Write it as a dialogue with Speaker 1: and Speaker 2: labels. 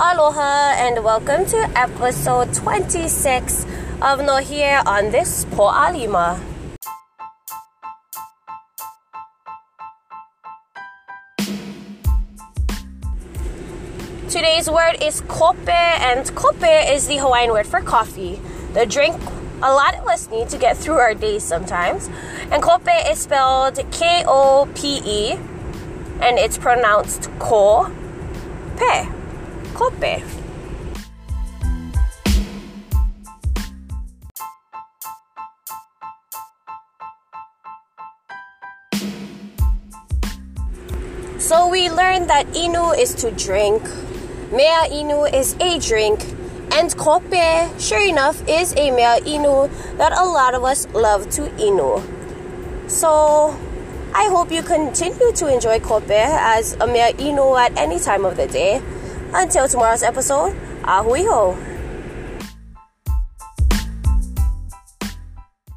Speaker 1: Aloha and welcome to episode 26 of No Here on this Po'alima. Today's word is kope, and kope is the Hawaiian word for coffee, the drink a lot of us need to get through our days sometimes. And kope is spelled K O P E, and it's pronounced ko pe. So we learned that inu is to drink, mea inu is a drink, and kope, sure enough, is a mea inu that a lot of us love to inu. So I hope you continue to enjoy kope as a mea inu at any time of the day. Until tomorrow's episode, ahui ho.